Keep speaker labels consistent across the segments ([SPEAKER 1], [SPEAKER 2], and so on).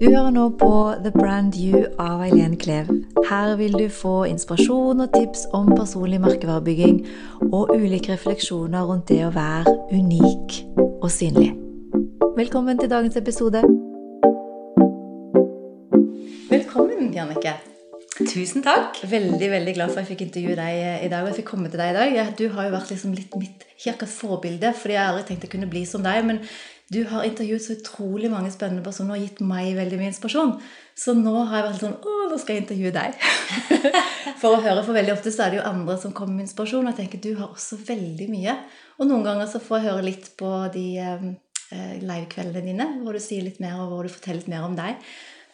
[SPEAKER 1] Du hører nå på The Brand You av Eileen Klev. Her vil du få inspirasjon og tips om personlig merkevarebygging og ulike refleksjoner rundt det å være unik og synlig. Velkommen til dagens episode. Velkommen, Jannicke.
[SPEAKER 2] Tusen takk.
[SPEAKER 1] Veldig veldig glad for at jeg fikk intervjue deg i dag. og jeg fikk komme til deg i dag. Du har jo vært liksom litt mitt ikke forbilde, fordi jeg aldri tenkte jeg kunne bli som deg. men du har intervjuet så utrolig mange spennende personer og gitt meg veldig mye inspirasjon. Så nå har jeg vært sånn Å, nå skal jeg intervjue deg. for å høre, for veldig ofte så er det jo andre som kommer med inspirasjon. Og jeg tenker du har også veldig mye. Og noen ganger så får jeg høre litt på de eh, livekveldene dine, hvor du sier litt mer, og hvor du forteller litt mer om deg.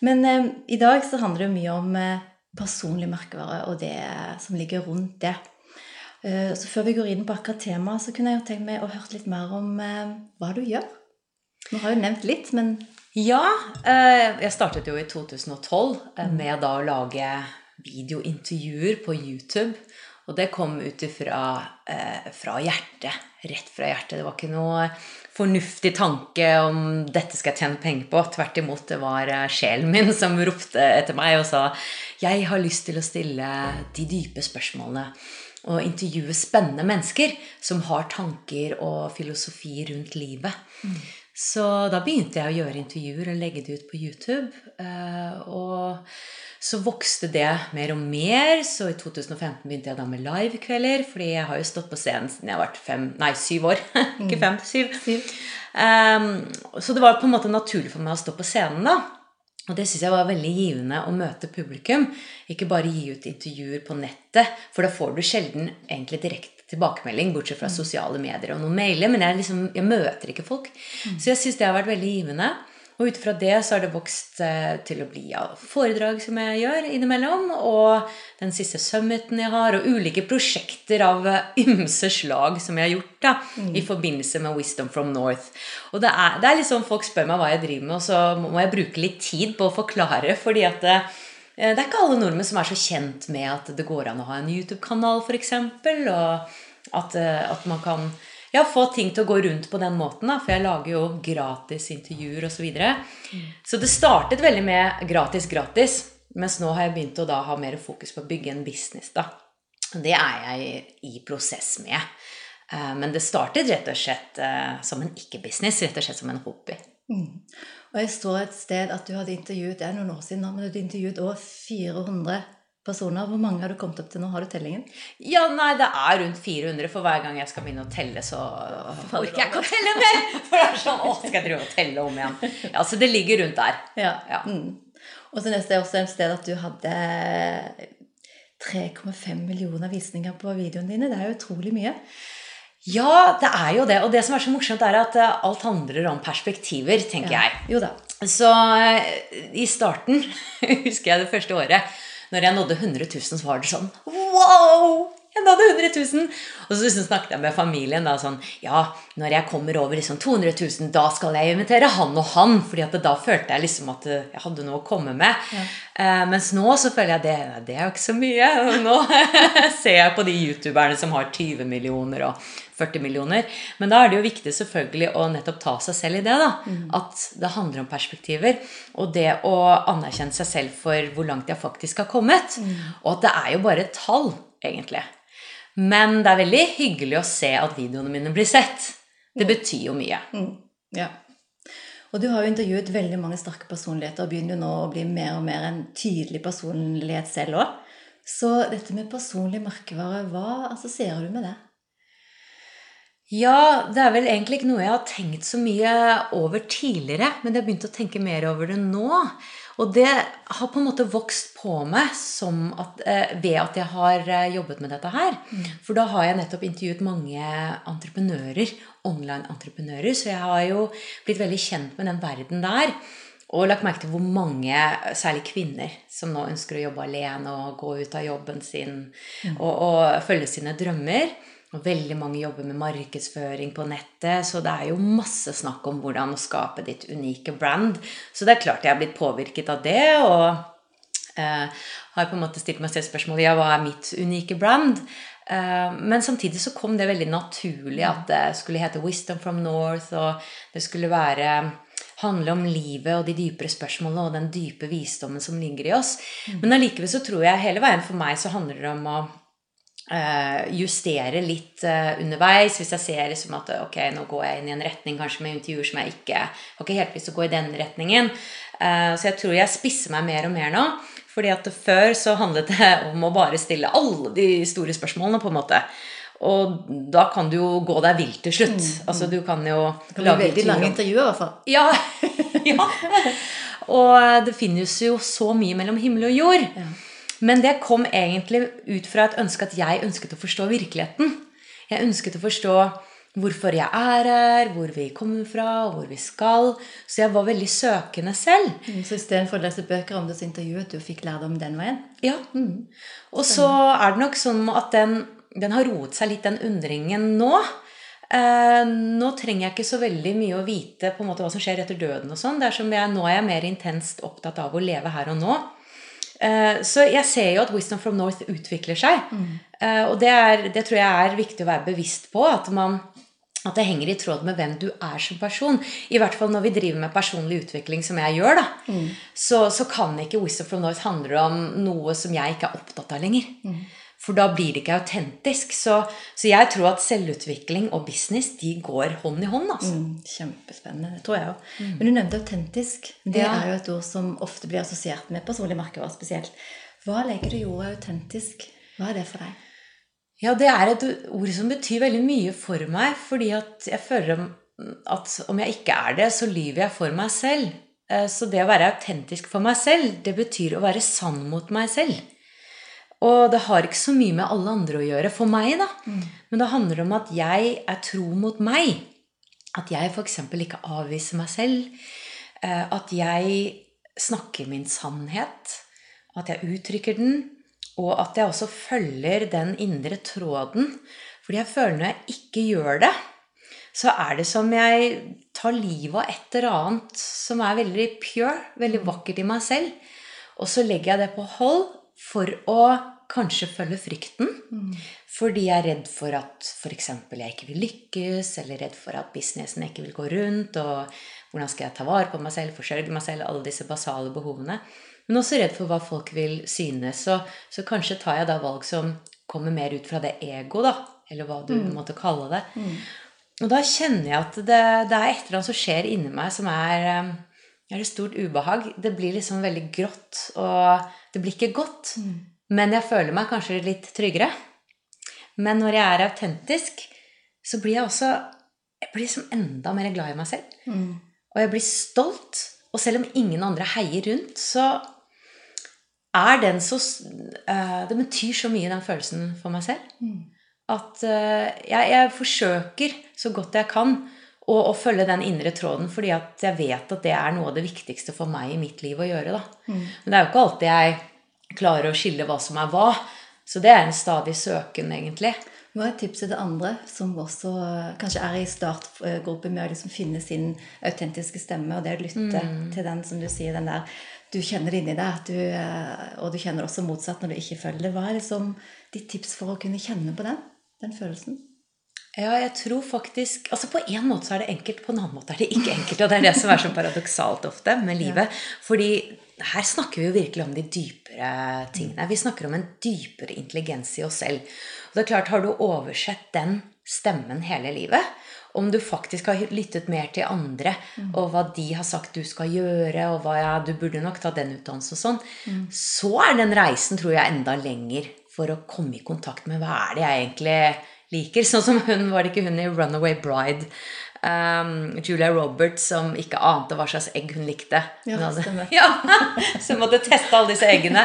[SPEAKER 1] Men eh, i dag så handler det jo mye om eh, personlig merkevare og det som ligger rundt det. Eh, så før vi går inn på akkurat temaet, så kunne jeg jo tenkt meg å høre litt mer om eh, hva du gjør. Du har jo nevnt litt, men
[SPEAKER 2] Ja. Eh, jeg startet jo i 2012 eh, mm. med da å lage videointervjuer på YouTube. Og det kom ut ifra eh, fra hjertet. Rett fra hjertet. Det var ikke noe fornuftig tanke om 'dette skal jeg tjene penger på'. Tvert imot, det var sjelen min som ropte etter meg og sa 'jeg har lyst til å stille de dype spørsmålene' og intervjue spennende mennesker som har tanker og filosofi rundt livet. Mm. Så da begynte jeg å gjøre intervjuer og legge det ut på YouTube. Eh, og så vokste det mer og mer, så i 2015 begynte jeg da med livekvelder. Fordi jeg har jo stått på scenen siden jeg har vært fem, nei, syv år. Ikke fem, syv. syv. Um, så det var på en måte naturlig for meg å stå på scenen da. Og det syns jeg var veldig givende å møte publikum. Ikke bare gi ut intervjuer på nettet, for da får du sjelden egentlig direkte tilbakemelding, bortsett fra mm. sosiale medier og noen mailer. Men jeg, liksom, jeg møter ikke folk. Mm. Så jeg syns det har vært veldig givende. Og ut fra det så har det vokst eh, til å bli av foredrag som jeg gjør innimellom, og den siste summiten jeg har, og ulike prosjekter av eh, ymse slag som jeg har gjort da, mm. i forbindelse med Wisdom from North. Og det er, det er liksom Folk spør meg hva jeg driver med, og så må jeg bruke litt tid på å forklare, fordi at det, Eh, det er ikke alle nordmenn som er så kjent med at det går an å ha en YouTube-kanal, f.eks. Og at, eh, at, man kan ja, få ting til å gå rundt på den måten. Da, for jeg lager jo gratis intervjuer osv. Så, videre. mm. så det startet veldig med gratis, gratis. Mens nå har jeg begynt å da ha mer fokus på å bygge en business. da. Det er jeg i prosess med. Eh, men det startet rett og slett som en ikke-business, rett og slett som en hobby. Mm.
[SPEAKER 1] Og jeg så et sted at du hadde intervjuet det er noen år siden da, men du hadde intervjuet over 400 personer. Hvor mange har du kommet opp til nå? Har du tellingen?
[SPEAKER 2] Ja, nei, Det er rundt 400, for hver gang jeg skal begynne å telle, så orker jeg ikke å telle mer! For det er sånn, å, skal jeg drive og telle om igjen? Ja, Så det ligger rundt der.
[SPEAKER 1] Ja. ja. Mm. Og så neste er også et sted at du hadde 3,5 millioner visninger på videoene dine. Det er jo utrolig mye.
[SPEAKER 2] Ja, det er jo det. Og det som er så morsomt, er at eh, alt handler om perspektiver, tenker ja. jeg.
[SPEAKER 1] Jo da.
[SPEAKER 2] Så eh, i starten, husker jeg det første året, når jeg nådde 100 000, så var det sånn Wow! Jeg hadde 100 000! Og så liksom snakket jeg med familien da sånn Ja, når jeg kommer over liksom 200 000, da skal jeg invitere han og han. fordi at da følte jeg liksom at jeg hadde noe å komme med. Ja. Eh, mens nå så føler jeg det, det er jo ikke så mye. Og nå ser jeg på de youtuberne som har 20 millioner og 40 millioner. Men da er det jo viktig selvfølgelig å nettopp ta seg selv i det. da, mm. At det handler om perspektiver. Og det å anerkjenne seg selv for hvor langt jeg faktisk har kommet. Mm. Og at det er jo bare et tall, egentlig. Men det er veldig hyggelig å se at videoene mine blir sett. Det mm. betyr jo mye.
[SPEAKER 1] Mm. Ja. Og du har jo intervjuet veldig mange sterke personligheter og begynner jo nå å bli mer og mer en tydelig personlighet selv òg. Så dette med personlig merkevare, hva assosierer du med det?
[SPEAKER 2] Ja, det er vel egentlig ikke noe jeg har tenkt så mye over tidligere. Men jeg har begynt å tenke mer over det nå. Og det har på en måte vokst på meg at, eh, ved at jeg har eh, jobbet med dette her. Mm. For da har jeg nettopp intervjuet mange entreprenører, online-entreprenører. Så jeg har jo blitt veldig kjent med den verden der. Og lagt merke til hvor mange, særlig kvinner, som nå ønsker å jobbe alene og gå ut av jobben sin mm. og, og følge sine drømmer. Og veldig mange jobber med markedsføring på nettet, så det er jo masse snakk om hvordan å skape ditt unike brand. Så det er klart jeg har blitt påvirket av det, og eh, har på en måte stilt meg selv spørsmålet ja, hva er mitt unike brand? Eh, men samtidig så kom det veldig naturlig at det skulle hete Wisdom from North, og det skulle være handle om livet og de dypere spørsmålene og den dype visdommen som ligger i oss. Men allikevel så tror jeg hele veien for meg så handler det om å justere litt eh, underveis. Hvis jeg ser liksom at ok, nå går jeg inn i en retning kanskje med intervjuer som jeg ikke har ikke helt lyst til å gå i den retningen. Eh, så jeg tror jeg spisser meg mer og mer nå. Fordi at Før så handlet det om å bare stille alle de store spørsmålene. på en måte. Og da kan du jo gå deg vill til slutt. Mm, mm. Altså du kan jo
[SPEAKER 1] Det kan bli veldig lange intervjuer, i hvert fall.
[SPEAKER 2] Ja. ja. Og det finnes jo så mye mellom himmel og jord. Ja. Men det kom egentlig ut fra et ønske at jeg ønsket å forstå virkeligheten. Jeg ønsket å forstå hvorfor jeg er her, hvor vi kommer fra, hvor vi skal. Så jeg var veldig søkende selv.
[SPEAKER 1] Mm, så istedenfor å lese bøker om det, så intervjuet du og fikk lærdom den veien?
[SPEAKER 2] Ja. Mm. Og så er det nok sånn at den den har roet seg litt, den undringen nå. Eh, nå trenger jeg ikke så veldig mye å vite på en måte hva som skjer etter døden. og sånn. Nå er jeg mer intenst opptatt av å leve her og nå. Eh, så jeg ser jo at Wisdom from North utvikler seg. Mm. Eh, og det, er, det, tror jeg er viktig å være bevisst på. At, man, at, det henger i tråd med hvem du er som person. I hvert fall når vi driver med personlig utvikling, som jeg gjør. da, mm. så, så, kan ikke Wisdom from North handle om noe som jeg ikke er opptatt av lenger. Mm. For da blir det ikke autentisk. Så, så, jeg tror at selvutvikling og business de går hånd i hånd. altså.
[SPEAKER 1] Mm, kjempespennende. Det tror jeg òg. Mm. Men du nevnte autentisk. Det ja. er jo et ord som ofte blir assosiert med personlig merkevare spesielt. Hva legger du i ordet autentisk? Hva er det for deg?
[SPEAKER 2] Ja, det er et ord som betyr veldig mye for meg. Fordi at jeg føler at om jeg ikke er det, så lyver jeg for meg selv. Eh, så det å være autentisk for meg selv, det betyr å være sann mot meg selv. Og det har ikke så mye med alle andre å gjøre, for meg, da. Mm. Men det handler om at jeg er tro mot meg. At jeg f.eks. ikke avviser meg selv. Eh, at jeg snakker min sannhet. At jeg uttrykker den. Og at jeg også følger den indre tråden. Fordi jeg føler når jeg ikke gjør det, så er det som jeg tar livet av et eller annet som er veldig pure, veldig mm. vakkert i meg selv. Og så legger jeg det på hold, for å kanskje følge frykten. Mm. Fordi jeg er redd for at f.eks. jeg ikke vil lykkes, eller redd for at businessen ikke vil gå rundt. Og hvordan skal jeg ta vare på meg selv, forsørge meg selv, alle disse basale behovene. Men også redd for hva folk vil synes. Så, så kanskje tar jeg da valg som kommer mer ut fra det ego, da. Eller hva du mm. måtte kalle det. Mm. Og da kjenner jeg at det, det, er et eller annet som skjer inni meg, som er, er et stort ubehag. Det blir liksom veldig grått. og det blir ikke godt, mm. men jeg føler meg kanskje litt tryggere. Men når jeg er autentisk, så blir jeg også jeg blir liksom enda mer glad i meg selv. Mm. Og jeg blir stolt. Og selv om ingen andre heier rundt, så er den så uh, Det betyr så mye, den følelsen, for meg selv. Mm. At uh, jeg, jeg, forsøker så godt jeg kan å, å, følge den indre tråden, fordi at jeg vet at det er noe av det viktigste for meg i mitt liv å gjøre. Mm. Men det er jo ikke alltid jeg klarer å skille hva som er hva. Så det er en stadig søken, egentlig.
[SPEAKER 1] Hva er tipset til andre som også kanskje er i startgruppe med å liksom finne sin autentiske stemme, og det å lytte mm. til den som du sier, den der Du kjenner det inni deg, du, eh, og du kjenner også motsatt når du ikke følger det. Hva er liksom ditt tips for å kunne kjenne på den, den følelsen?
[SPEAKER 2] Ja, jeg tror faktisk altså På en måte så er det enkelt, på en annen måte er det ikke enkelt. Og det er det som er så paradoksalt ofte med livet. Fordi her snakker vi jo virkelig om de dypere tingene. Vi snakker om en dypere intelligens i oss selv. Og det er klart, har du oversett den stemmen hele livet, om du faktisk har lyttet mer til andre, mm. og hva de har sagt du skal gjøre, og hva ja, du burde nok ta den utdannelsen og sånn, mm. så er den reisen, tror jeg, enda lenger for å komme i kontakt med hva er det jeg egentlig liker. Sånn som hun, var det ikke hun i Runaway Bride? Um, Julia Roberts som ikke ante hva slags egg hun likte.
[SPEAKER 1] Ja, hun hadde,
[SPEAKER 2] ja, så hun måtte teste alle disse eggene.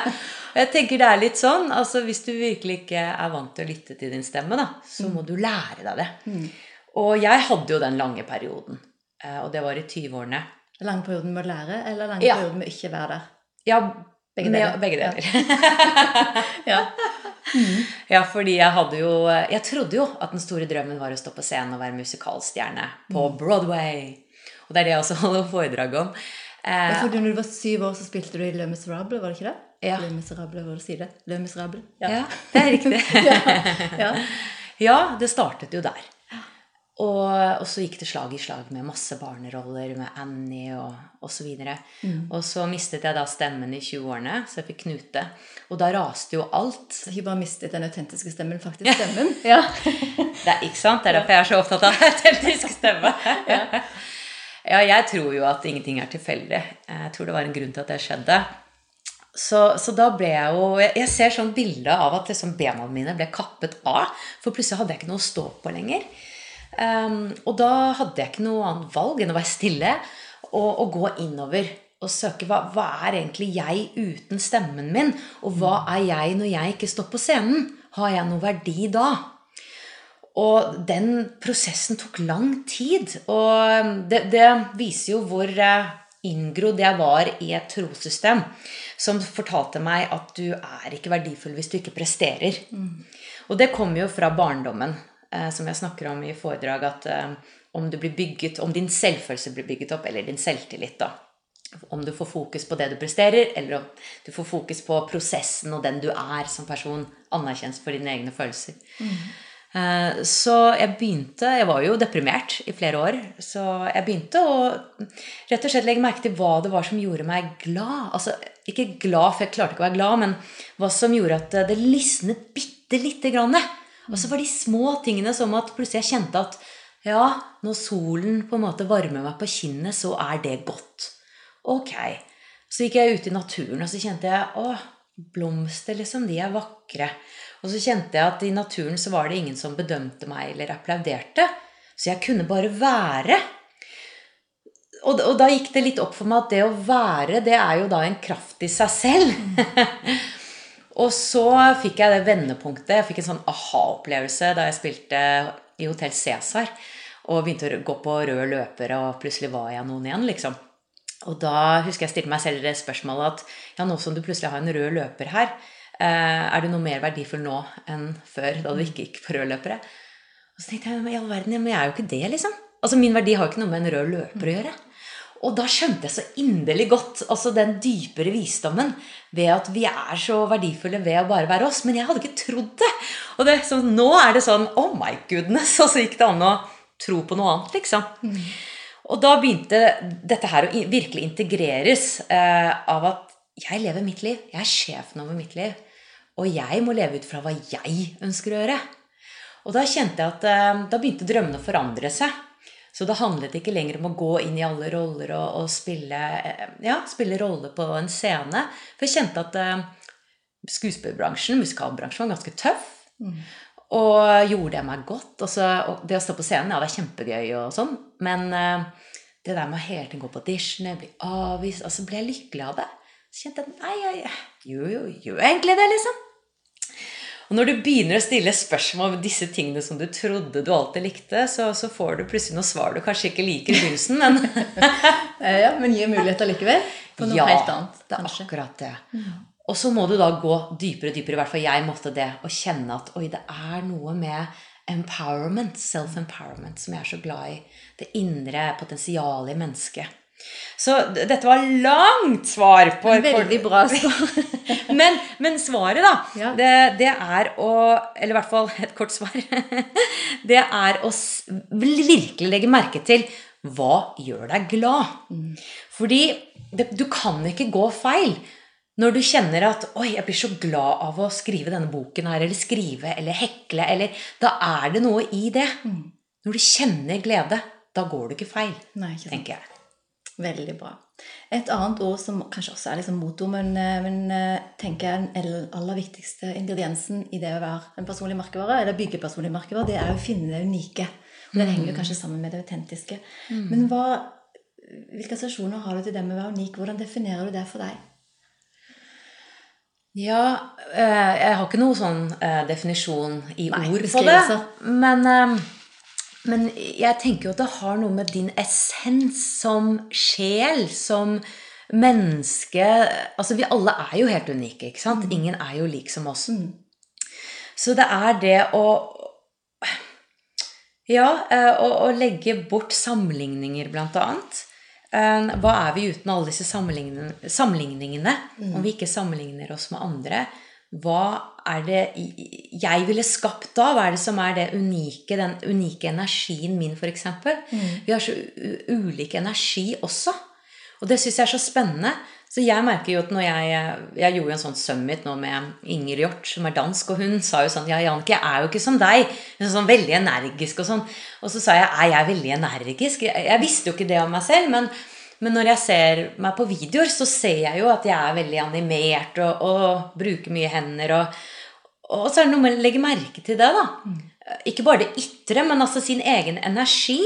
[SPEAKER 2] Og Jeg tenker det er litt sånn, altså Hvis du virkelig ikke er vant til å lytte til din stemme, da, så må du lære deg det. Mm. Og jeg hadde jo den lange perioden. Eh, og det var i 20-årene.
[SPEAKER 1] Lange perioden med å lære, eller lange ja. perioden med ikke være der?
[SPEAKER 2] Ja, begge deler. Med, begge deler. ja. Mm. Ja, fordi jeg hadde jo Jeg trodde jo at den store drømmen var å stå på scenen og være musikalstjerne på mm. Broadway. Og det er det jeg også holder foredrag om.
[SPEAKER 1] Eh, fordi når du var syv år, så spilte du i Le Miserable, var det ikke det?
[SPEAKER 2] Ja.
[SPEAKER 1] Le Miserable, hva sier det? Le Miserable.
[SPEAKER 2] Ja. ja, det er riktig. ja. Ja. ja. det startet jo der. Og, og så gikk det slag i slag med masse barneroller med Annie og osv. Og, mm. og så mistet jeg da stemmen i 20-årene, så jeg fikk knute. Og da raste jo alt.
[SPEAKER 1] Så ikke bare mistet den autentiske stemmen, faktisk stemmen. Ja.
[SPEAKER 2] det er ikke sant? Det er derfor jeg er så opptatt av autentisk stemme. ja. ja, jeg tror jo at ingenting er tilfeldig. Jeg tror det var en grunn til at det skjedde. Så, så, da ble jeg jo Jeg ser sånn bilde av at liksom bena mine ble kappet av. For plutselig hadde jeg ikke noe å stå på lenger. Um, og da hadde jeg ikke noe annet valg enn å være stille og, og gå innover og søke hva, hva, er egentlig jeg uten stemmen min? Og hva er jeg når jeg ikke står på scenen? Har jeg noe verdi da? Og den prosessen tok lang tid. Og det, det viser jo hvor eh, inngrodd jeg var i et trossystem som fortalte meg at du er ikke verdifull hvis du ikke presterer. Mm. Og det kommer jo fra barndommen, som jeg snakker om i foredrag, at eh, om, bygget, om, din selvfølelse blir bygget opp, eller din selvtillit, da. Om du får fokus på det du presterer, eller om du får fokus på prosessen og den du er som person, anerkjent for dine egne følelser. Mm. Eh, så jeg begynte Jeg var jo deprimert i flere år. Så jeg begynte å rett og slett legge merke til hva det var som gjorde meg glad. Altså ikke glad, for jeg klarte ikke å være glad, men hva som gjorde at det lysnet bitte lite grann. Og så var de små tingene som at plutselig jeg kjente at ja, når solen på en måte varmer meg på kinnet, så er det godt. Ok. Så gikk jeg ut i naturen, og så kjente jeg å, blomster, liksom, de er vakre. Og så kjente jeg at i naturen så var det ingen som bedømte meg eller applauderte. Så jeg kunne bare være. Og, og, da gikk det litt opp for meg at det å være, det er jo da en kraft i seg selv. og så fikk jeg det vendepunktet. Jeg fikk en sånn aha-opplevelse da jeg spilte i Hotell Cæsar. Og begynte å gå på rød løper, og plutselig var jeg noen igjen, liksom. Og da husker jeg stilte meg selv det spørsmålet at ja, nå som du plutselig har en rød løper her, Eh, er du noe mer verdifull nå enn før, da du ikke gikk på rødløpere? Og så tenkte jeg men i all verden, men jeg er jo ikke det, liksom. Altså Min verdi har jo ikke noe med en rød løper å gjøre. Og da skjønte jeg så inderlig godt altså den dypere visdommen ved at vi er så verdifulle ved å bare være oss. Men jeg hadde ikke trodd det. Og det, så nå er det sånn Oh my goodness! Og så gikk det an å tro på noe annet, liksom. Mm. Og da begynte dette her å virkelig integreres eh, av at jeg lever mitt liv. Jeg er sjefen over mitt liv. Og jeg må leve ut fra hva jeg ønsker å gjøre. Og da kjente jeg at eh, da begynte drømmene å forandre seg. Så det handlet ikke lenger om å gå inn i alle roller og, og spille, eh, ja, spille roller på en scene. For jeg kjente at uh, skuespillerbransjen, musikalbransjen, var ganske tøff. Mm. Og gjorde jeg meg godt. Og, så, og det å stå på scenen, ja, det er kjempegøy og sånn. Men uh, det der med å hele tiden gå på auditioner, bli avvist Og så ble jeg lykkelig av det. Så kjente jeg nei, jeg gjør jo egentlig det, liksom. Og når du begynner å stille spørsmål om disse tingene som du trodde du alltid likte, så, så får du plutselig noen svar du kanskje ikke liker i begynnelsen, men
[SPEAKER 1] Ja, men gir muligheter likevel? På noe
[SPEAKER 2] ja,
[SPEAKER 1] helt annet,
[SPEAKER 2] det er akkurat det. Mm. Og så må du da gå dypere og dypere, i hvert fall jeg måtte det, og kjenne at oi, det er noe med empowerment, self-empowerment, som jeg er så glad i. Det indre potensialet i mennesket. Så dette var langt svar på
[SPEAKER 1] Veldig bra svar.
[SPEAKER 2] men, men, svaret, da, ja. det, det, er å Eller i hvert fall et kort svar. det er å virkelig legge merke til hva gjør deg glad. Mm. Fordi det, du kan ikke gå feil. Når du kjenner at 'oi, jeg blir så glad av å skrive denne boken', her, eller skrive eller hekle eller Da er det noe i det. Mm. Når du kjenner glede, da går du ikke feil,
[SPEAKER 1] Nei, ikke
[SPEAKER 2] tenker jeg.
[SPEAKER 1] Veldig bra. Et annet ord som kanskje også er liksom motor, men, eh, men eh, tenker jeg den aller viktigste ingrediensen i det å være en personlig merkevare, eller bygge personlig merkevare, det er å finne det unike. Og det henger jo kanskje sammen med det autentiske. Mm. Men hva, hvilke assosiasjoner har du til det med å være unik? Hvordan definerer du det for deg?
[SPEAKER 2] Ja, eh, jeg har ikke noen sånn definisjon i Nei, ord på det. Men men jeg tenker jo at det har noe med din essens som sjel, som menneske Altså, vi alle er jo helt unike, ikke sant? Mm. Ingen er jo lik som oss. Mm. Så det er det å Ja, eh, å, å legge bort sammenligninger, blant annet. Eh, hva er vi uten alle disse sammenligningene? Mm. Om vi ikke sammenligner oss med andre, hva er det jeg ville skapt da? Hva er det som er det unike, den unike energien min, f.eks.? Mm. Vi har så ulik energi også. Og det syns jeg er så spennende. Så jeg merker jo at når jeg Jeg gjorde jo en sånn summit nå med Inger Hjort, som er dansk, og hun sa jo sånn Ja, Jannicke, jeg er jo ikke som deg. Er sånn veldig energisk og sånn. Og så sa jeg er jeg veldig energisk? Jeg, jeg visste jo ikke det om meg selv, men men når jeg ser meg på videoer, så ser jeg jo at jeg er veldig animert og, og bruker mye hender. Og, og, så er det noe med å legge merke til det. da. Mm. Ikke bare det ytre, men altså sin egen energi.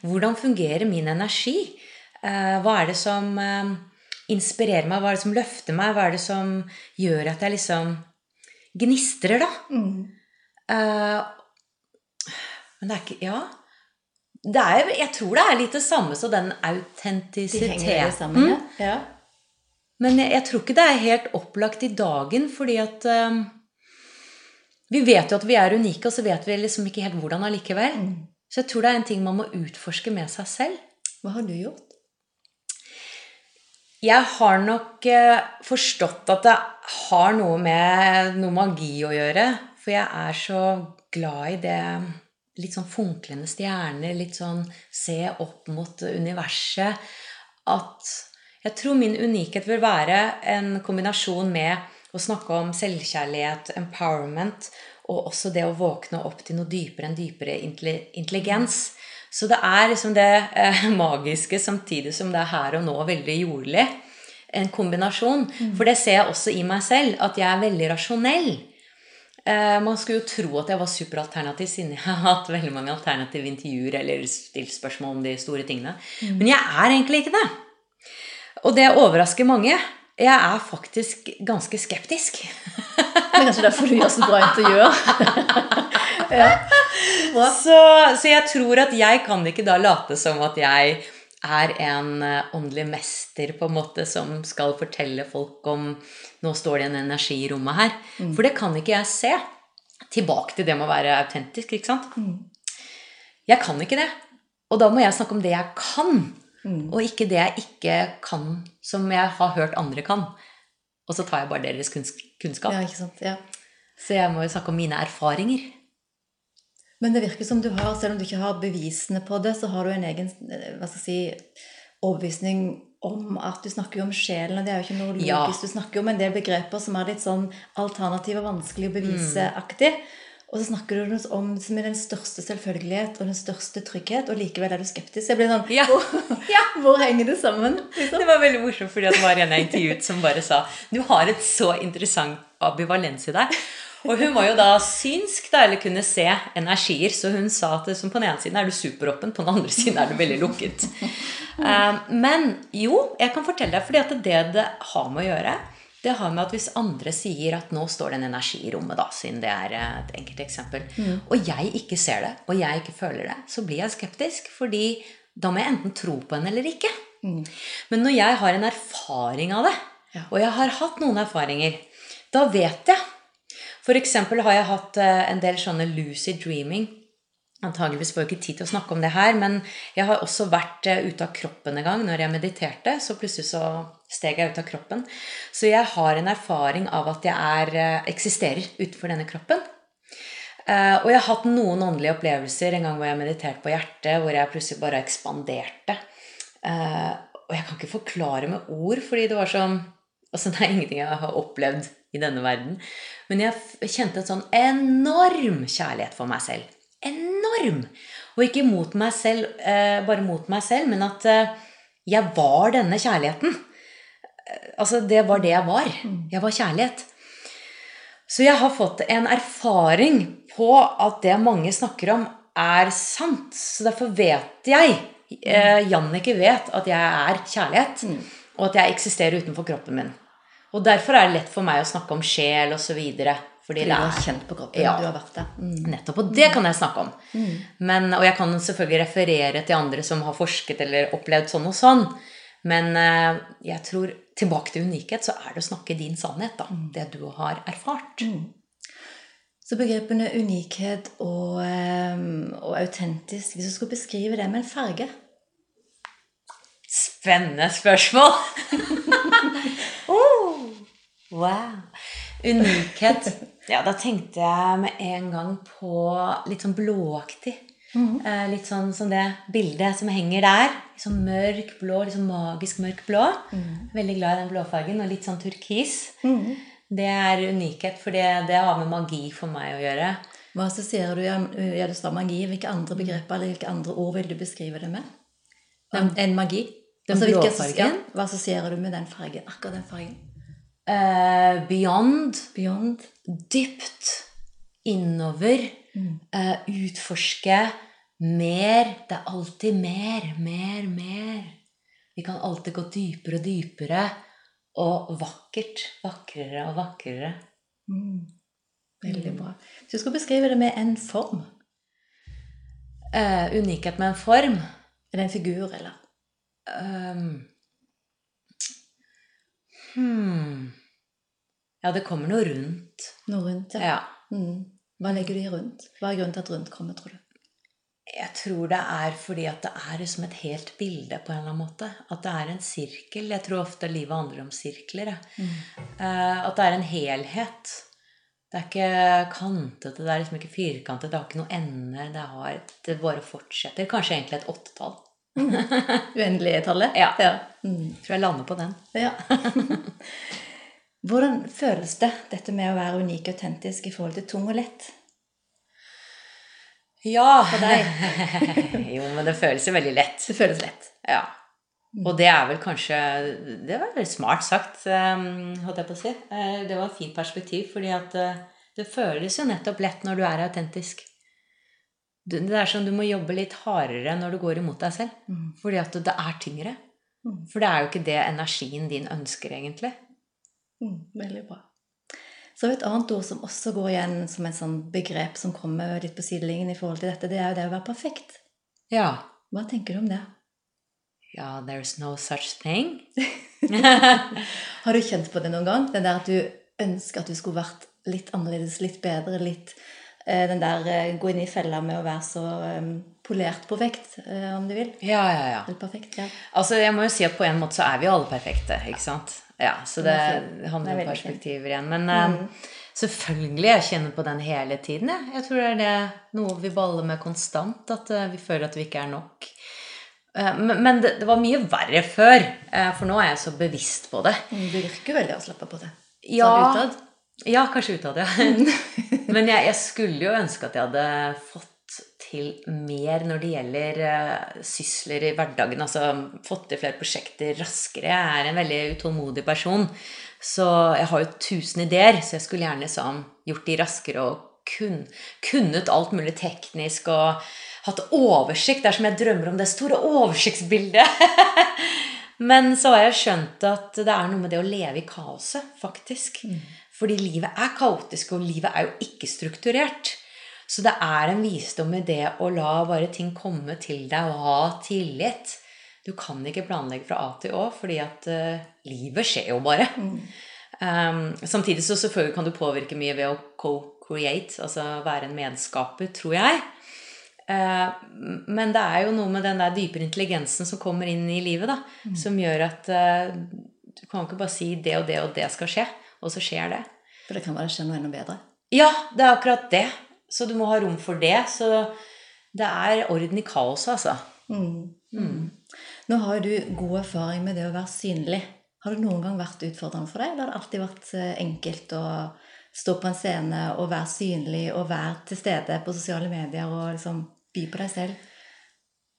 [SPEAKER 2] Hvordan fungerer min energi? Eh, hva er det som eh, inspirerer meg? Hva er det som løfter meg? Hva er det som gjør at jeg liksom gnistrer, da? Mm. Eh, men det er ikke Ja er, jeg tror det er litt det samme som den autentisiteten. De ja. Men jeg, jeg, tror ikke det er helt opplagt i dagen, fordi at um, Vi vet jo at vi er unike, og så vet vi liksom ikke helt hvordan allikevel. Mm. Så jeg tror det er en ting man må utforske med seg selv.
[SPEAKER 1] Hva har du gjort?
[SPEAKER 2] Jeg har nok uh, forstått at det har noe med noe magi å gjøre. For jeg er så glad i det litt sånn funklende stjerner, litt sånn se opp mot universet. At jeg tror min unikhet vil være en kombinasjon med å snakke om selvkjærlighet, empowerment, og også det å våkne opp til noe dypere enn dypere intelligens. Så det er liksom det eh, magiske samtidig som det er her og nå veldig jordlig. En kombinasjon. Mm. For det ser jeg også i meg selv, at jeg er veldig rasjonell. Eh, man skulle jo tro at jeg var superalternativ, siden jeg har hatt veldig mange alternative intervjuer eller stilt spørsmål om de store tingene. Mm. Men jeg er egentlig ikke det. Og det overrasker mange. Jeg er faktisk ganske skeptisk.
[SPEAKER 1] Det er kanskje derfor du gjør så bra intervjuer.
[SPEAKER 2] ja. så, så jeg tror at jeg kan ikke da late som at jeg er en eh, åndelig mester på en måte som skal fortelle folk om Nå står det en energi i rommet her. Mm. For det kan ikke jeg se. Tilbake til det med å være autentisk. ikke sant? Mm. Jeg kan ikke det. Og da må jeg snakke om det jeg kan, mm. og ikke det jeg ikke kan, som jeg har hørt andre kan. Og så tar jeg bare deres kunnskap.
[SPEAKER 1] Ja, ikke sant? Ja.
[SPEAKER 2] Så jeg må jo snakke om mine erfaringer.
[SPEAKER 1] Men det virker som du har, selv om du ikke har bevisene på det, så har du en egen eh, hva skal jeg si, overbevisning om at du snakker jo om sjelen, og det er jo ikke noe logisk. Ja. Du snakker jo om en del begreper som er litt sånn alternative og vanskelig å bevise-aktig. Mm. Og så snakker du om som er den største selvfølgelighet og den største trygghet, og likevel er du skeptisk. Jeg blir sånn ja. Hvor, ja. hvor, henger det sammen?
[SPEAKER 2] Liksom? Det var veldig morsomt, fordi det var en jeg intervjuet som bare sa Du har et så interessant ambivalens i deg. Og hun var jo da synsk, da, eller kunne se energier, så hun sa at som på den ene siden er du superåpen, på den andre siden er du veldig lukket. Uh, men jo, jeg kan fortelle deg, fordi at det det har med å gjøre, det har med at hvis andre sier at nå står det en energi i rommet, da, siden det er et enkelt eksempel, mm. og jeg ikke ser det, og jeg ikke føler det, så blir jeg skeptisk. Fordi da må jeg enten tro på henne eller ikke. Mm. Men når jeg har en erfaring av det, og jeg har hatt noen erfaringer, da vet jeg F.eks. har jeg hatt eh, en del sånne lucid dreaming. Antageligvis får jeg ikke tid til å snakke om det her, men jeg har også vært eh, ute av kroppen en gang når jeg mediterte. Så plutselig så steg jeg ut av kroppen. Så jeg har en erfaring av at jeg er, eh, eksisterer utenfor denne kroppen. Og jeg har hatt noen åndelige opplevelser en gang hvor jeg mediterte på hjertet, hvor jeg plutselig bare ekspanderte. Og jeg kan ikke forklare med ord, fordi det var sånn Altså, det er ingenting jeg har opplevd i denne verden. Men jeg kjente en sånn enorm kjærlighet for meg selv. Enorm! Og ikke mot meg selv, eh, bare mot meg selv, men at eh, jeg var denne kjærligheten. Eh, altså, det var det jeg var. Jeg var kjærlighet. Så jeg har fått en erfaring på at det mange snakker om, er sant. Så derfor vet jeg eh, Jannicke vet at jeg er kjærlighet. Mm og at jeg eksisterer utenfor kroppen min. Og derfor er det lett for meg å snakke om sjel osv. Fordi,
[SPEAKER 1] fordi du har kjent på kroppen. Ja, du har vært der.
[SPEAKER 2] Mm. Nettopp. Og det kan jeg snakke om. Mm. Men, og jeg kan selvfølgelig referere til andre som har forsket eller opplevd sånn og sånn. Men uh, jeg tror tilbake til unikhet, så er det å snakke din sannhet. da, mm. Det du har erfart. Mm.
[SPEAKER 1] Så begrepene unikhet og, um, og autentisk Hvis du skulle beskrive det med en farge
[SPEAKER 2] Spennende spørsmål! wow. Unikhet. Ja, da tenkte jeg med en gang på litt sånn blåaktig. Eh, litt sånn som det bildet som henger der. Litt sånn mørk blå, litt sånn magisk mørk blå. Veldig glad i den blåfargen. Og litt sånn turkis. Det er unikhet, for det, det har med magi for meg å gjøre.
[SPEAKER 1] Hva assosierer du ja, det sa magi? Hvilke andre begreper eller hvilke andre ord vil du beskrive det med? En, en magi?
[SPEAKER 2] Den
[SPEAKER 1] Altså, hvilke
[SPEAKER 2] blå
[SPEAKER 1] assosi-
[SPEAKER 2] fargen?
[SPEAKER 1] ja, Hva assosierer du med den fargen? Akkurat den fargen.
[SPEAKER 2] Eh, beyond.
[SPEAKER 1] Beyond.
[SPEAKER 2] dypt innover. eh, utforske mer. Det er alltid mer, mer, mer. Vi kan alltid gå dypere og dypere. Og vakkert. Vakrere og vakrere.
[SPEAKER 1] Mm. Veldig bra. Hvis du skal beskrive det med en form,
[SPEAKER 2] uh, unikhet med en form.
[SPEAKER 1] er det en figur, eller?
[SPEAKER 2] Ehm, hmm. Ja, det kommer noe rundt.
[SPEAKER 1] Noe rundt, ja.
[SPEAKER 2] Ja.
[SPEAKER 1] Mm. Hva legger du i rundt? Hva er grunnen til at rundt kommer, tror du?
[SPEAKER 2] Jeg tror det er fordi at det er som et helt bilde på en eller annen måte. At det er en sirkel. Jeg tror ofte livet handler om sirkler. Mm. Eh, at det er en helhet. Det er ikke kantete, det er liksom ikke firkantet, det har ikke noe ende. Det, har, det bare fortsetter. Kanskje egentlig et åttetall.
[SPEAKER 1] Uendelige tallet?
[SPEAKER 2] Ja.
[SPEAKER 1] ja. Mm.
[SPEAKER 2] Tror jeg lander på den.
[SPEAKER 1] Ja. Hvordan føles det, dette med å være unik og autentisk i forhold til tung og lett?
[SPEAKER 2] Ja!
[SPEAKER 1] For deg?
[SPEAKER 2] jo, men det føles jo veldig lett.
[SPEAKER 1] Det føles lett.
[SPEAKER 2] Ja. Og det er vel kanskje Det var veldig smart sagt, um, holdt jeg på å si. Eh, Det var et fint perspektiv, fordi at eh, det føles jo nettopp lett når du er autentisk. Det er som du må jobbe litt hardere når du går imot deg selv.
[SPEAKER 1] Mm.
[SPEAKER 2] Fordi at det er tyngre.
[SPEAKER 1] Mm.
[SPEAKER 2] For det er jo ikke det energien din ønsker, egentlig.
[SPEAKER 1] Mm, veldig bra. Så et annet ord som også går igjen som et sånn begrep som kommer litt på sidelinjen i forhold til dette. Det er jo det å være perfekt.
[SPEAKER 2] Ja.
[SPEAKER 1] Hva tenker du om det?
[SPEAKER 2] Ja, there's no such thing.
[SPEAKER 1] Har du kjent på det noen gang? Den der at du ønsker at du skulle vært litt annerledes, litt bedre, litt Den der eh, gå inn i fella med å være så eh, polert perfekt, eh, om du vil.
[SPEAKER 2] Ja, ja, ja.
[SPEAKER 1] Eller perfekt, ja.
[SPEAKER 2] Altså, jeg må jo si at på en måte så er vi alle perfekte, ikke sant? Ja, så det
[SPEAKER 1] er
[SPEAKER 2] handler
[SPEAKER 1] er
[SPEAKER 2] om perspektiver igjen. Men mm. selvfølgelig, jeg kjenner på den hele tiden, jeg. Jeg tror det er det noe vi baller med konstant, at eh, vi føler at vi ikke er nok. Eh, men det, var mye verre før, eh, for nå er jeg så bevisst på det.
[SPEAKER 1] Mm, Du virker jo veldig avslappa på det.
[SPEAKER 2] Ja,
[SPEAKER 1] Sånn
[SPEAKER 2] ja kanskje utad, ja. Men jeg, jeg skulle jo ønske at jeg hadde fått til mer når det gjelder eh, sysler i hverdagen. Altså fått til flere prosjekter raskere. Jeg er en veldig utålmodig person. Så jeg har jo tusen ideer, så jeg skulle gjerne liksom gjort de raskere og kun, kunnet alt mulig teknisk og hatt oversikt. Det er som jeg drømmer om det store oversiktsbildet. Men så har jeg skjønt at det er noe med det å leve i kaoset, faktisk. Fordi livet er kaotisk, og livet er jo ikke strukturert. Så det er en visdom i det å la bare ting komme til deg og ha tillit. Du kan ikke planlegge fra A til Å, fordi at uh, livet skjer jo bare. Um, samtidig så selvfølgelig kan du påvirke mye ved å co-create, altså være en medskaper, tror jeg. Eh, men det er jo noe med den der dypere intelligensen som kommer inn i livet, da, som gjør at uh, du kan ikke bare si det og det og det skal skje, og så skjer det.
[SPEAKER 1] For det kan være det skjer noe enda bedre.
[SPEAKER 2] Ja, det er akkurat det. Så du må ha rom for det. Så det er orden i kaoset, altså.
[SPEAKER 1] Mm. Mm. Nå har jo du god erfaring med det å være synlig. Har det noen gang vært utfordrende for deg, eller har det alltid vært eh, enkelt å stå på en scene og være synlig og være til stede på sosiale medier og liksom by på deg selv?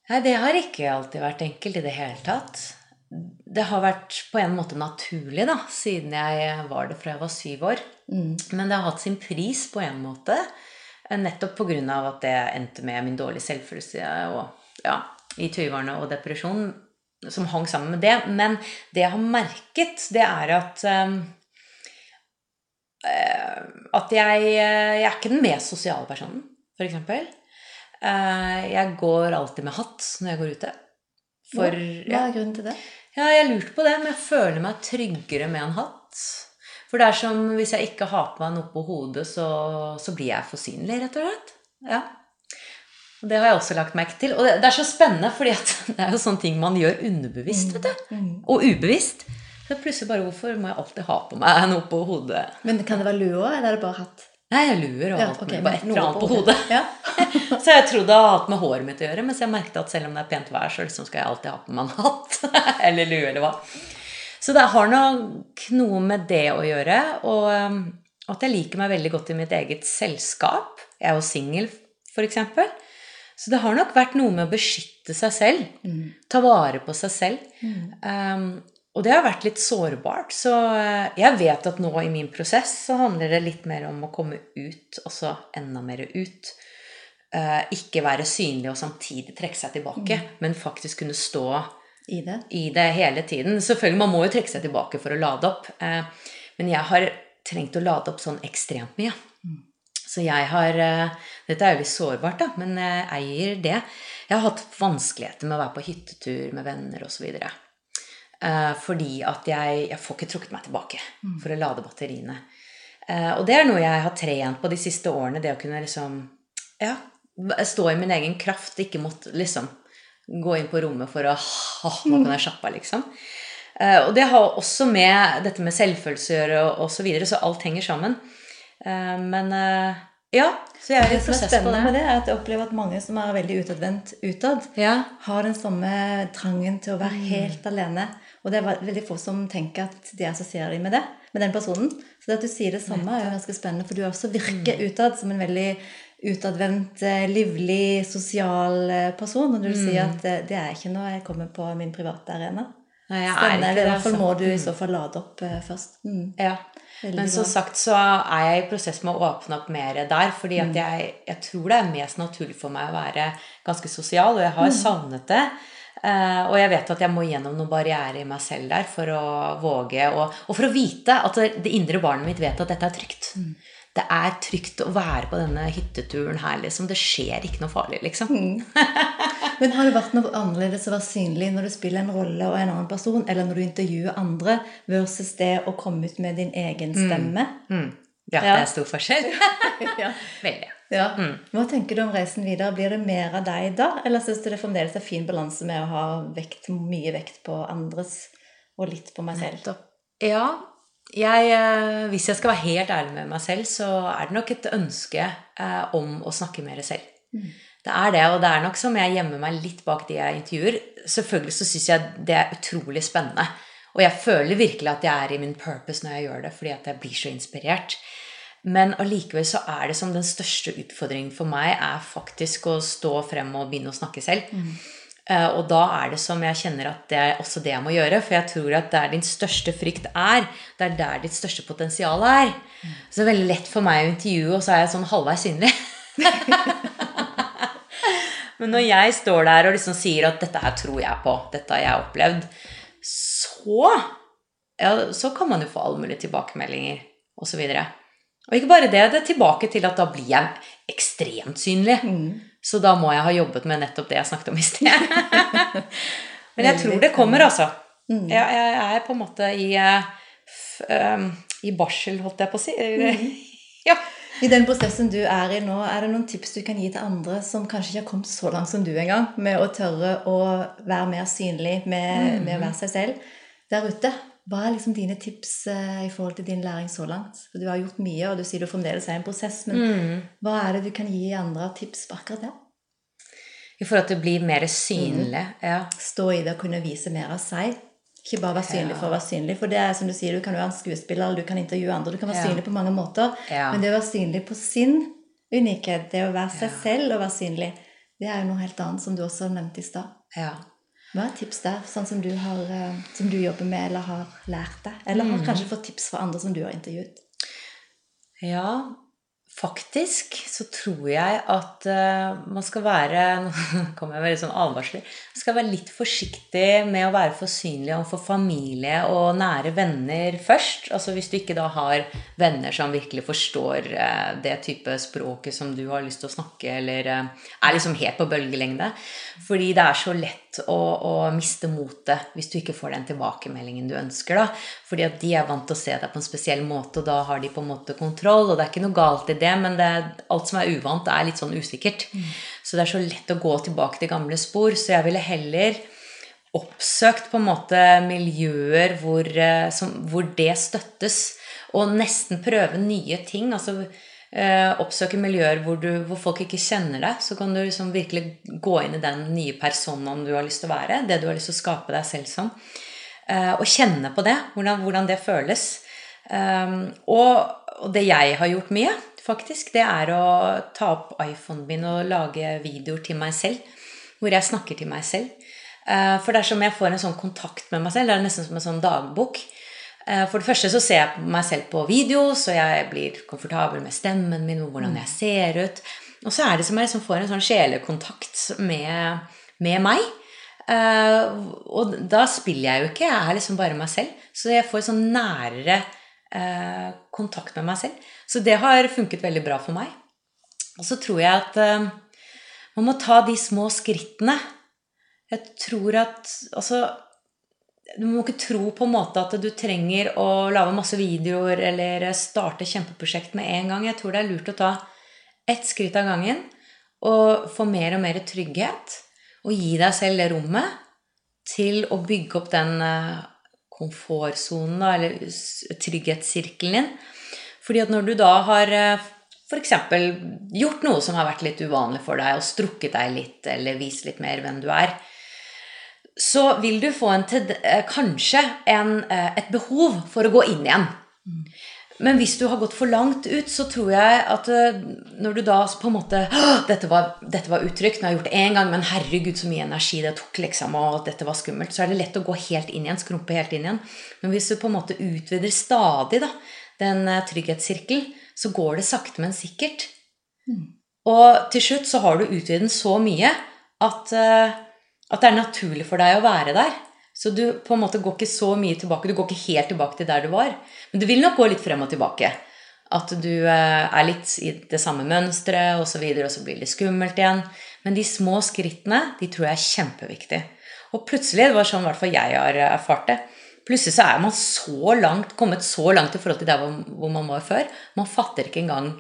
[SPEAKER 2] Nei, det har ikke alltid vært enkelt i det hele tatt. Det har vært på en måte naturlig, da, siden jeg var det fra jeg var syv år.
[SPEAKER 1] Mm.
[SPEAKER 2] Men det har hatt sin pris på en måte. eh, Nettopp pga. at det endte med min dårlige selvfølelse og ja, i 20-årene og depresjon, som hang sammen med det. Men det jeg har merket, det er at um, eh, At jeg, eh, jeg er ikke den mest sosiale personen, f.eks. Uh, jeg går alltid med hatt når jeg går ute. For
[SPEAKER 1] Hva er grunnen til det?
[SPEAKER 2] ja, jeg lurte på det, men jeg føler meg tryggere med en hatt. For det er som hvis jeg ikke har på meg noe på hodet, så, så blir jeg for synlig, rett og slett. Ja. Og det har jeg også lagt merke til. Og det, det er så spennende, for det er jo sånne ting man gjør underbevisst, vet du.
[SPEAKER 1] Mm.
[SPEAKER 2] Og ubevisst. Så plutselig bare Hvorfor må jeg alltid ha på meg noe på hodet?
[SPEAKER 1] Men kan det være òg, eller er det bare hatt?
[SPEAKER 2] Nei, jeg luer og
[SPEAKER 1] Ja,
[SPEAKER 2] okay,
[SPEAKER 1] ok,
[SPEAKER 2] mulig. Bare et
[SPEAKER 1] på
[SPEAKER 2] hodet.
[SPEAKER 1] Ja.
[SPEAKER 2] Så jeg trodde det hadde hatt med håret mitt å gjøre, mens jeg merket at selv om det er pent vær, så liksom skal jeg alltid ha på meg en hatt. eller lue, eller hva. Så det har nok noe med det å gjøre. Og um, at jeg liker meg veldig godt i mitt eget selskap. Jeg er jo singel, f.eks. Så det har nok vært noe med å beskytte seg selv.
[SPEAKER 1] Mm.
[SPEAKER 2] Ta vare på seg selv. Um, og det har vært litt sårbart. Så eh, jeg vet at nå i min prosess så handler det litt mer om å komme ut, også enda mer ut. Eh, ikke være synlig og samtidig trekke seg tilbake, men faktisk kunne stå
[SPEAKER 1] I det?
[SPEAKER 2] i det hele tiden. Selvfølgelig, man må jo trekke seg tilbake for å lade opp. eh, Men jeg har trengt å lade opp sånn ekstremt mye. Så jeg har Dette er jo litt sårbart, da, men jeg eier det. Jeg har hatt vanskeligheter med å være på hyttetur med venner osv. Eh, fordi at jeg, jeg får ikke trukket meg tilbake for å lade batteriene. Uh, og det er noe jeg har trent på de siste årene. Det å kunne liksom ja, stå i min egen kraft. Ikke måtte liksom gå inn på rommet for å ha, Nå kan jeg slappe av, liksom. Uh, og det har også med dette med selvfølelse å gjøre, og, osv. så videre, så alt henger sammen. Men ja, så jeg er litt
[SPEAKER 1] Det
[SPEAKER 2] prosess på
[SPEAKER 1] spennende med
[SPEAKER 2] det.
[SPEAKER 1] det, er at jeg opplever at mange som er veldig utadvendt utad,
[SPEAKER 2] Ja.
[SPEAKER 1] har den samme trangen til å
[SPEAKER 2] Mm.
[SPEAKER 1] være helt alene. Og det er veldig få som tenker at de assosierer dem med det, med den personen. Så det at du sier det samme, er jo ganske spennende, for du også virker
[SPEAKER 2] Mm.
[SPEAKER 1] utad som en veldig utadvendt, eh, livlig, sosial eh, person. Og du sier
[SPEAKER 2] Mm.
[SPEAKER 1] at det, det er ikke noe jeg kommer på min private arena.
[SPEAKER 2] Nei, jeg er ikke
[SPEAKER 1] eller I hvert fall
[SPEAKER 2] altså.
[SPEAKER 1] må du i så fall lade opp eh, først. Mm.
[SPEAKER 2] Ja. Men som sagt så er jeg i prosess med å åpne opp mer der. fordi
[SPEAKER 1] Mm.
[SPEAKER 2] at jeg, jeg tror det er mest naturlig for meg å være ganske sosial, og jeg
[SPEAKER 1] Mm.
[SPEAKER 2] har savnet det. Eh, og jeg vet at jeg må gjennom noen barrierer i meg selv der for å våge, og, og for å vite at det, indre barnet mitt vet at dette er trygt.
[SPEAKER 1] Mm.
[SPEAKER 2] Det er trygt å være på denne hytteturen her, liksom. Det skjer ikke noe farlig, liksom.
[SPEAKER 1] Mm. Men har det vært noe annerledes å være synlig når du spiller en rolle og en annen person, eller når du intervjuer andre, versus det å komme ut med din egen stemme?
[SPEAKER 2] Mm. Ja,
[SPEAKER 1] Ja.
[SPEAKER 2] det er stor forskjell.
[SPEAKER 1] ja.
[SPEAKER 2] Veldig.
[SPEAKER 1] Ja.
[SPEAKER 2] Mm.
[SPEAKER 1] Hva tenker du om reisen videre? Blir det mer av deg da, eller syns du det fremdeles er fin balanse med å ha vekt, mye vekt på andres og litt på meg selv?
[SPEAKER 2] Nettopp. Ja, jeg, eh, hvis jeg skal være helt ærlig med meg selv, så er det nok et ønske eh, om å snakke mer selv.
[SPEAKER 1] Mm.
[SPEAKER 2] Det er det, og det er nok som jeg gjemmer meg litt bak de jeg intervjuer. Selvfølgelig så syns jeg det er utrolig spennende. Og jeg føler virkelig at jeg er i min purpose når jeg gjør det, fordi at jeg blir så inspirert. Men allikevel så er det som den største utfordringen for meg er faktisk å stå frem og begynne å snakke selv. Eh, Og da er det som jeg kjenner at det er også det jeg må gjøre. For jeg tror at der din største frykt er, det er der ditt største potensial er. Så det er veldig lett for meg å intervjue, og så er jeg sånn halvveis synlig. Men når jeg står der og liksom sier at 'dette her tror jeg på', 'dette har jeg opplevd', så ja, så kan man jo få alle mulige tilbakemeldinger osv. Og, ikke bare det, det er tilbake til at da blir jeg ekstremt synlig.
[SPEAKER 1] Mm.
[SPEAKER 2] Så da må jeg ha jobbet med nettopp det jeg snakket om i sted. Men jeg tror det kommer, altså.
[SPEAKER 1] Mm.
[SPEAKER 2] Jeg, jeg er på en måte i, eh, f, um, i barsel, holdt jeg på å si.
[SPEAKER 1] Mm.
[SPEAKER 2] Ja.
[SPEAKER 1] I den prosessen du er i nå, er det noen tips du kan gi til andre som kanskje ikke har kommet så langt som du engang, med å tørre å være mer synlig med, med å være seg selv der ute? Hva er liksom dine tips eh, i forhold til din læring så langt? For Du har gjort mye, og du sier du fremdeles er i en prosess, men
[SPEAKER 2] Mm.
[SPEAKER 1] hva er det du kan gi andre av tips på akkurat det?
[SPEAKER 2] I forhold til å bli mer synlig.
[SPEAKER 1] Mm.
[SPEAKER 2] Ja.
[SPEAKER 1] Stå i det og kunne vise mer av seg. Ikke bare være synlig for å være synlig. For det er som du sier, du kan jo være en skuespiller, eller du kan intervjue andre. Du kan være
[SPEAKER 2] Ja.
[SPEAKER 1] synlig på mange måter.
[SPEAKER 2] Ja.
[SPEAKER 1] Men det å være synlig på sin unikhet, det å være seg selv og være synlig, det er jo noe helt annet, som du også nevnte i stad.
[SPEAKER 2] ja.
[SPEAKER 1] Hva er tips der, sånn som du, har, eh, som du jobber med eller har lært deg? Eller har
[SPEAKER 2] Mm.
[SPEAKER 1] kanskje fått tips fra andre som du har intervjuet?
[SPEAKER 2] Ja, faktisk så tror jeg at uh, man skal være Nå kommer jeg veldig sånn advarsler. Man skal være litt forsiktig med å være for synlig overfor familie og nære venner først. Altså hvis du ikke da har venner som virkelig forstår uh, det type språket som du har lyst til å snakke, eller uh, er liksom helt på bølgelengde. Fordi det er så lett å, å miste motet hvis du ikke får den tilbakemeldingen du ønsker. da. Fordi at de er vant til å se deg på en spesiell måte, og da har de på en måte kontroll. Og det er ikke noe galt i det, men det er, alt som er uvant, er litt sånn usikkert. Så det er så lett å gå tilbake til gamle spor. Så jeg ville heller oppsøkt på en måte miljøer hvor, eh, som, hvor det støttes, og nesten prøve nye ting. altså Oppsøke miljøer hvor, du, hvor folk ikke kjenner deg. Så kan du liksom virkelig gå inn i den nye personen du har lyst til å være. Det du har lyst til å skape deg selv som. Eh, og kjenne på det. Hvordan, hvordan det føles. Um, og, og det jeg har gjort mye, faktisk, det er å ta opp iPhonen min og lage videoer til meg selv. Hvor jeg snakker til meg selv. For er jeg får en sånn kontakt med meg selv. Det er nesten som en sånn dagbok. Uh, for det første så ser jeg meg selv på video, så jeg blir komfortabel med stemmen min og hvordan jeg ser ut. Og så er det som jeg liksom får en sånn sjelekontakt med, med meg. Uh, og da spiller jeg jo ikke, jeg er liksom bare meg selv. Så jeg får sånn nærere uh, kontakt med meg selv. Så det har funket veldig bra for meg. Og så tror jeg at uh, man må ta de små skrittene. Jeg tror at Altså Du må ikke tro på en måte at du trenger å lage masse videoer eller starte kjempeprosjekt med en gang. Jeg tror det er lurt å ta ett skritt av gangen og få mer og mer trygghet. Og gi deg selv det rommet til å bygge opp den komfortsonen, eller trygghetssirkelen din. Fordi at når du da har f.eks. gjort noe som har vært litt uvanlig for deg, og strukket deg litt, eller vist litt mer hvem du er, så vil du få en, kanskje en, et behov for å gå inn igjen. Men hvis du har gått for langt ut, så tror jeg at når du da på en måte dette var, dette var utrygt, nå har jeg gjort det én gang, men herregud, så mye energi det tok, liksom, og dette var skummelt, så er det lett å gå helt inn igjen, skrumpe helt inn igjen. Men hvis du på en måte utvider stadig da, den trygghetssirkelen, så går det sakte, men sikkert. Mm. Og til slutt så har du utvidet den så mye at, at det er naturlig for deg å være der. Så du på en måte går ikke så mye tilbake. Du går ikke helt tilbake til der du var. Men du vil nok gå litt frem og tilbake. At du er litt i det samme mønsteret, og så og så blir det skummelt igjen. Men de små skrittene, de tror jeg er kjempeviktige. Og plutselig, det var sånn i hvert fall jeg har erfart det, plutselig så er man så langt, kommet så langt i forhold til der hvor man var før. Man fatter ikke engang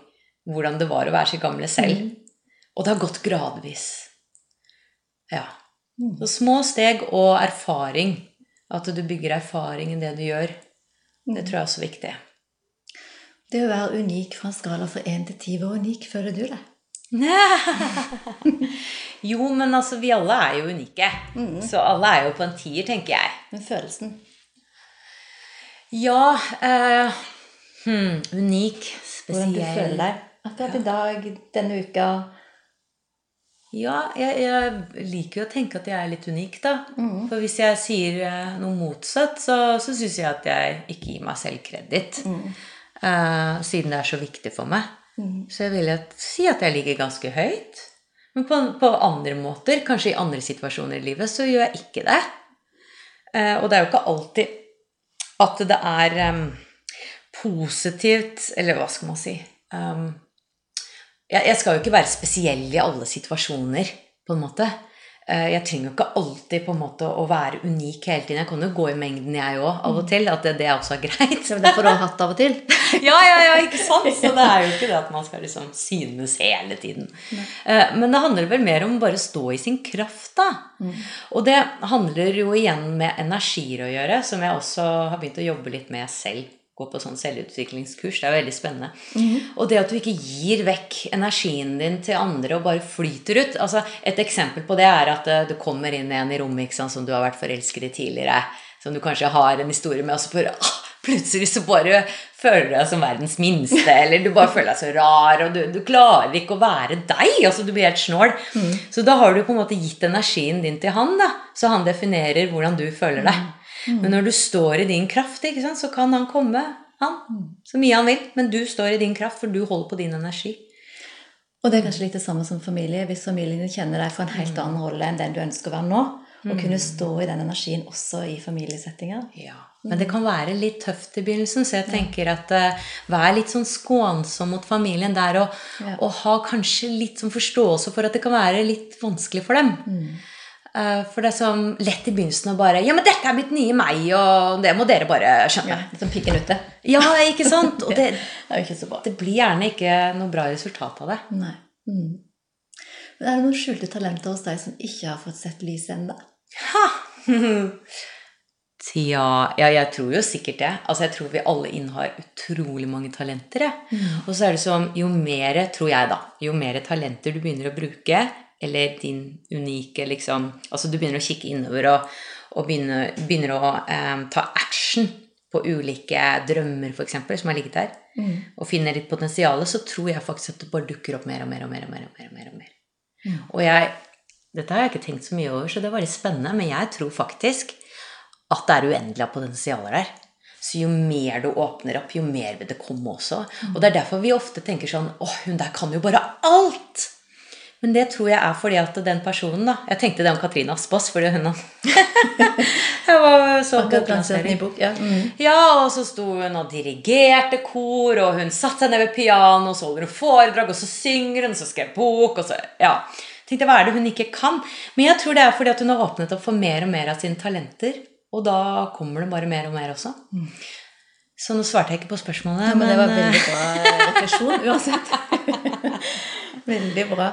[SPEAKER 2] hvordan det var å være sitt gamle selv. Mm. Og det har gått gradvis. Ja. Så små steg og erfaring. At du bygger erfaring i det du gjør. Det tror jeg er også viktig.
[SPEAKER 1] Det å være unik fra en skala fra 1 til 10, hvor unik føler du det?
[SPEAKER 2] jo, men altså, vi alle er jo unike. Mm. Så alle er jo på en tier, tenker jeg.
[SPEAKER 1] Men følelsen?
[SPEAKER 2] Ja eh, hmm, Unik.
[SPEAKER 1] Spesiell. Hvordan du føler deg akkurat i dag, denne uka.
[SPEAKER 2] Ja, jeg, jeg, liker jo å tenke at jeg er litt unik, da. Mm. For hvis jeg sier eh, noe motsatt, så, så syns jeg at jeg ikke gir meg selv kreditt. Mm. Uh, siden det er så viktig for meg. Mm. Så jeg vil si at jeg ligger ganske høyt. Men på, på, andre måter, kanskje i andre situasjoner i livet, så gjør jeg ikke det. Uh, og det er jo ikke alltid at det er um, positivt Eller hva skal man si um, jeg, jeg, skal jo ikke være spesiell i alle situasjoner, på en måte. Uh, jeg trenger jo ikke alltid på en måte å være unik hele tiden. Jeg kan jo gå i mengden, jeg òg, av og til. At det, det også er greit.
[SPEAKER 1] Så får du ha hatt av og til?
[SPEAKER 2] ja, ja, ja, ikke sant? Så det er jo ikke det at man skal liksom synes hele tiden. Uh, men det handler vel mer om bare å stå i sin kraft, da. Mm. Og det handler jo igjen med energier å gjøre, som jeg også har begynt å jobbe litt med selv gå på sånn selvutviklingskurs. Det er veldig spennende. Mm. Og det at du ikke gir vekk energien din til andre og bare flyter ut altså Et eksempel på det er at eh, du kommer inn en i rommet sant, som du har vært forelsket i tidligere, som du kanskje har en historie med, og så bare, ah, plutselig så bare føler du deg som verdens minste, eller du bare føler deg så rar, og du, du klarer ikke å være deg. altså Du blir helt snål. Mm. Så da har du på en måte gitt energien din til han, da, så han definerer hvordan du føler deg. Mm. Men når du står i din kraft, sant, så kan han komme, han, så mye han vil. Men du står i din kraft, for du holder på din energi.
[SPEAKER 1] Og det er kanskje litt det samme som familie. Hvis familien kjenner deg for en helt mm. annen rolle enn den du ønsker å være nå, og kunne mm. stå i den energien også i familiesettinger.
[SPEAKER 2] Ja. Men det kan være litt tøft i begynnelsen, så jeg tenker at uh, vær litt sånn skånsom mot familien der, og, ja. og ha kanskje litt sånn forståelse for at det kan være litt vanskelig for dem. Mm. Uh, for det er sånn lett i begynnelsen å bare 'Ja, men dette er mitt nye meg, og det må dere bare skjønne'. Ja,
[SPEAKER 1] litt som pikken ute.
[SPEAKER 2] Ja, ikke sant? Og det,
[SPEAKER 1] det, ikke så bra.
[SPEAKER 2] det blir gjerne ikke noe bra resultat av det.
[SPEAKER 1] Nei. Mm. Men er det noen skjulte talenter hos deg som ikke har fått sett lyset ennå?
[SPEAKER 2] Tja Ja, jeg tror jo sikkert det. Altså, jeg tror vi alle innehar utrolig mange talenter.
[SPEAKER 1] Mm.
[SPEAKER 2] Og så er det som Jo mer, tror jeg, da, jo mer talenter du begynner å bruke, eller din unike liksom Altså, du begynner å kikke innover og, og begynner, begynner å eh, ta action på ulike drømmer, f.eks., som har ligget der,
[SPEAKER 1] Mm.
[SPEAKER 2] og finner litt potensial, så tror jeg faktisk at det bare dukker opp mer og mer og mer. Og mer og mer, og mer, og mer.
[SPEAKER 1] Mm.
[SPEAKER 2] Og jeg, dette har jeg ikke tenkt så mye over, så det var litt spennende, men jeg tror faktisk at det er uendelig av potensialer der. Så jo mer du åpner opp, jo mer vil det komme også. Og det er derfor vi ofte tenker sånn Å, hun der kan jo bare alt! Men det tror jeg er fordi at den personen, da Jeg tenkte det om Katrine Aspaas, fordi hun Jeg var så
[SPEAKER 1] ny bok. Ja. Mm.
[SPEAKER 2] Ja, og så sto hun og dirigerte kor, og hun satte seg ned ved piano, og så holder hun foredrag, og så synger hun, og så skrev bok, og så Ja. Tenkte, hva er det hun ikke kan? Men jeg tror det er fordi at hun har åpnet opp for mer og mer av sine talenter. Og da kommer det bare mer og mer også. Så nå svarte jeg ikke på spørsmålet.
[SPEAKER 1] Ja, men det var
[SPEAKER 2] eh,
[SPEAKER 1] veldig bra refleksjon uansett. veldig bra.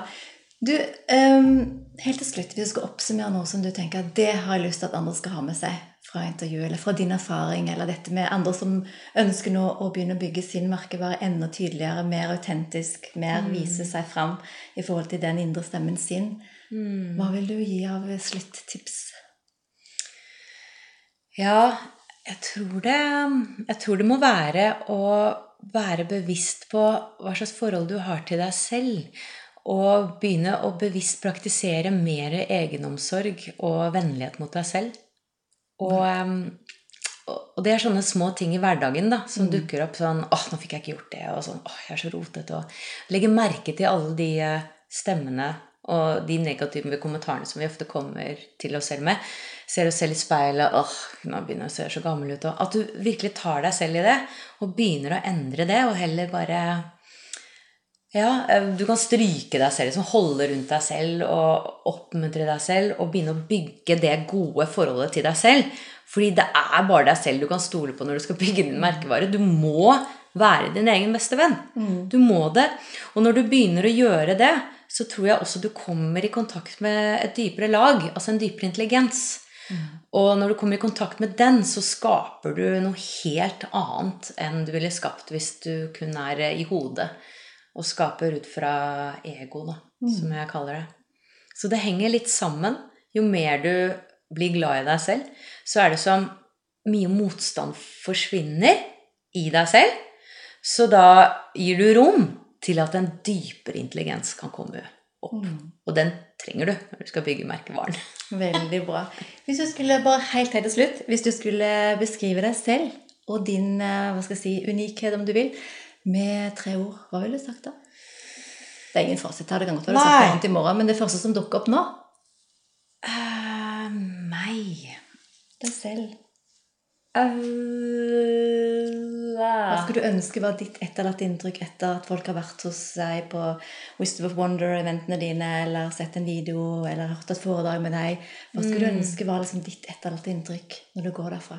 [SPEAKER 1] Du, um, helt til slutt, hvis du skal oppsummere noe som du tenker at det har jeg lyst til at andre skal ha med seg fra intervjuet, eller fra din erfaring, eller dette med andre som ønsker nå å begynne å bygge sin merkevare enda tydeligere, mer autentisk, mer vise seg fram i forhold til den indre stemmen sin.
[SPEAKER 2] mm.
[SPEAKER 1] Hva vil du gi av sluttips?
[SPEAKER 2] Ja, jeg tror det Jeg tror det må være å være bevisst på hva slags forhold du har til deg selv. Og begynne å bevisst praktisere mer egenomsorg og vennlighet mot deg selv. Og, um, og det er sånne små ting i hverdagen da, som dukker opp. sånn, 'Åh, nå fikk jeg ikke gjort det.' Og sånn, 'Åh, jeg er så rotete.' Og legge merke til alle de eh, stemmene og de negative kommentarene som vi ofte kommer til oss selv med. Ser oss selv i speilet 'Åh, nå begynner jeg å se så gammel ut.' Og at du virkelig tar deg selv i det, og begynner å endre det, og heller bare ja, eh, du kan stryke deg selv, liksom holde rundt deg selv og oppmuntre deg selv og begynne å bygge det gode forholdet til deg selv. Fordi det er bare deg selv du kan stole på når du skal bygge din merkevare. Du må være din egen beste venn. Du må det. Og når du begynner å gjøre det, så tror jeg også du kommer i kontakt med et dypere lag, altså en dypere intelligens. Og når du kommer i kontakt med den, så skaper du noe helt annet enn du ville skapt hvis du kun er i hodet og skaper ut fra ego, da, som jeg kaller det. Så det henger litt sammen. Jo mer du blir glad i deg selv, så er det som mye motstand forsvinner i deg selv. Så da gir du rom til at en dypere intelligens kan komme opp. Og den trenger du når du skal bygge merkevaren.
[SPEAKER 1] Veldig bra. Hvis du skulle bare helt helt til slutt, hvis du skulle beskrive deg selv og din eh, hva skal jeg si, unikhet, om du vil, med tre ord, hva ville du sagt da? Det er ingen fasit her, det kan godt være du sagt noe annet i morgen, men det første som dukker opp nå,
[SPEAKER 2] uh, meg
[SPEAKER 1] deg selv.
[SPEAKER 2] Uh,
[SPEAKER 1] Hva skulle du ønske var ditt etterlatte inntrykk etter at folk har vært hos deg på Wisdom of Wonder-eventene dine, eller sett en video, eller hørt et foredrag med deg? Hva skulle du ønske var liksom ditt etterlatte inntrykk når du går derfra?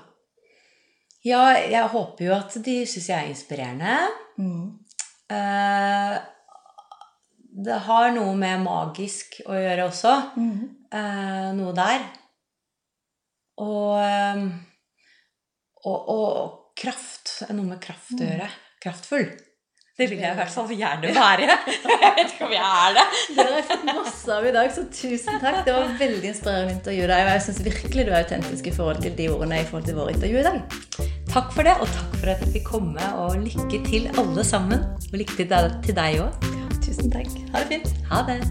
[SPEAKER 2] Ja, jeg håper jo at de syns jeg er inspirerende.
[SPEAKER 1] Mm.
[SPEAKER 2] Eh, det har noe med magisk å gjøre også.
[SPEAKER 1] Mm.
[SPEAKER 2] Eh, noe der. Og, eh, og, og kraft. Noe med kraft å gjøre. Kraftfull. Det vil jeg i hvert fall gjerne være. Jeg vet ikke om jeg er det.
[SPEAKER 1] Det har jeg fått masse av i dag, så tusen takk. Det var veldig inspirerende å intervjue deg. Og jeg syns virkelig du er autentisk i forhold til de ordene i forhold til vår intervju i dag.
[SPEAKER 2] Takk for det, og takk for at jeg fikk komme. Og lykke til alle sammen. Og lykke til deg- òg.
[SPEAKER 1] Tusen takk. Ha det fint.
[SPEAKER 2] Ha det.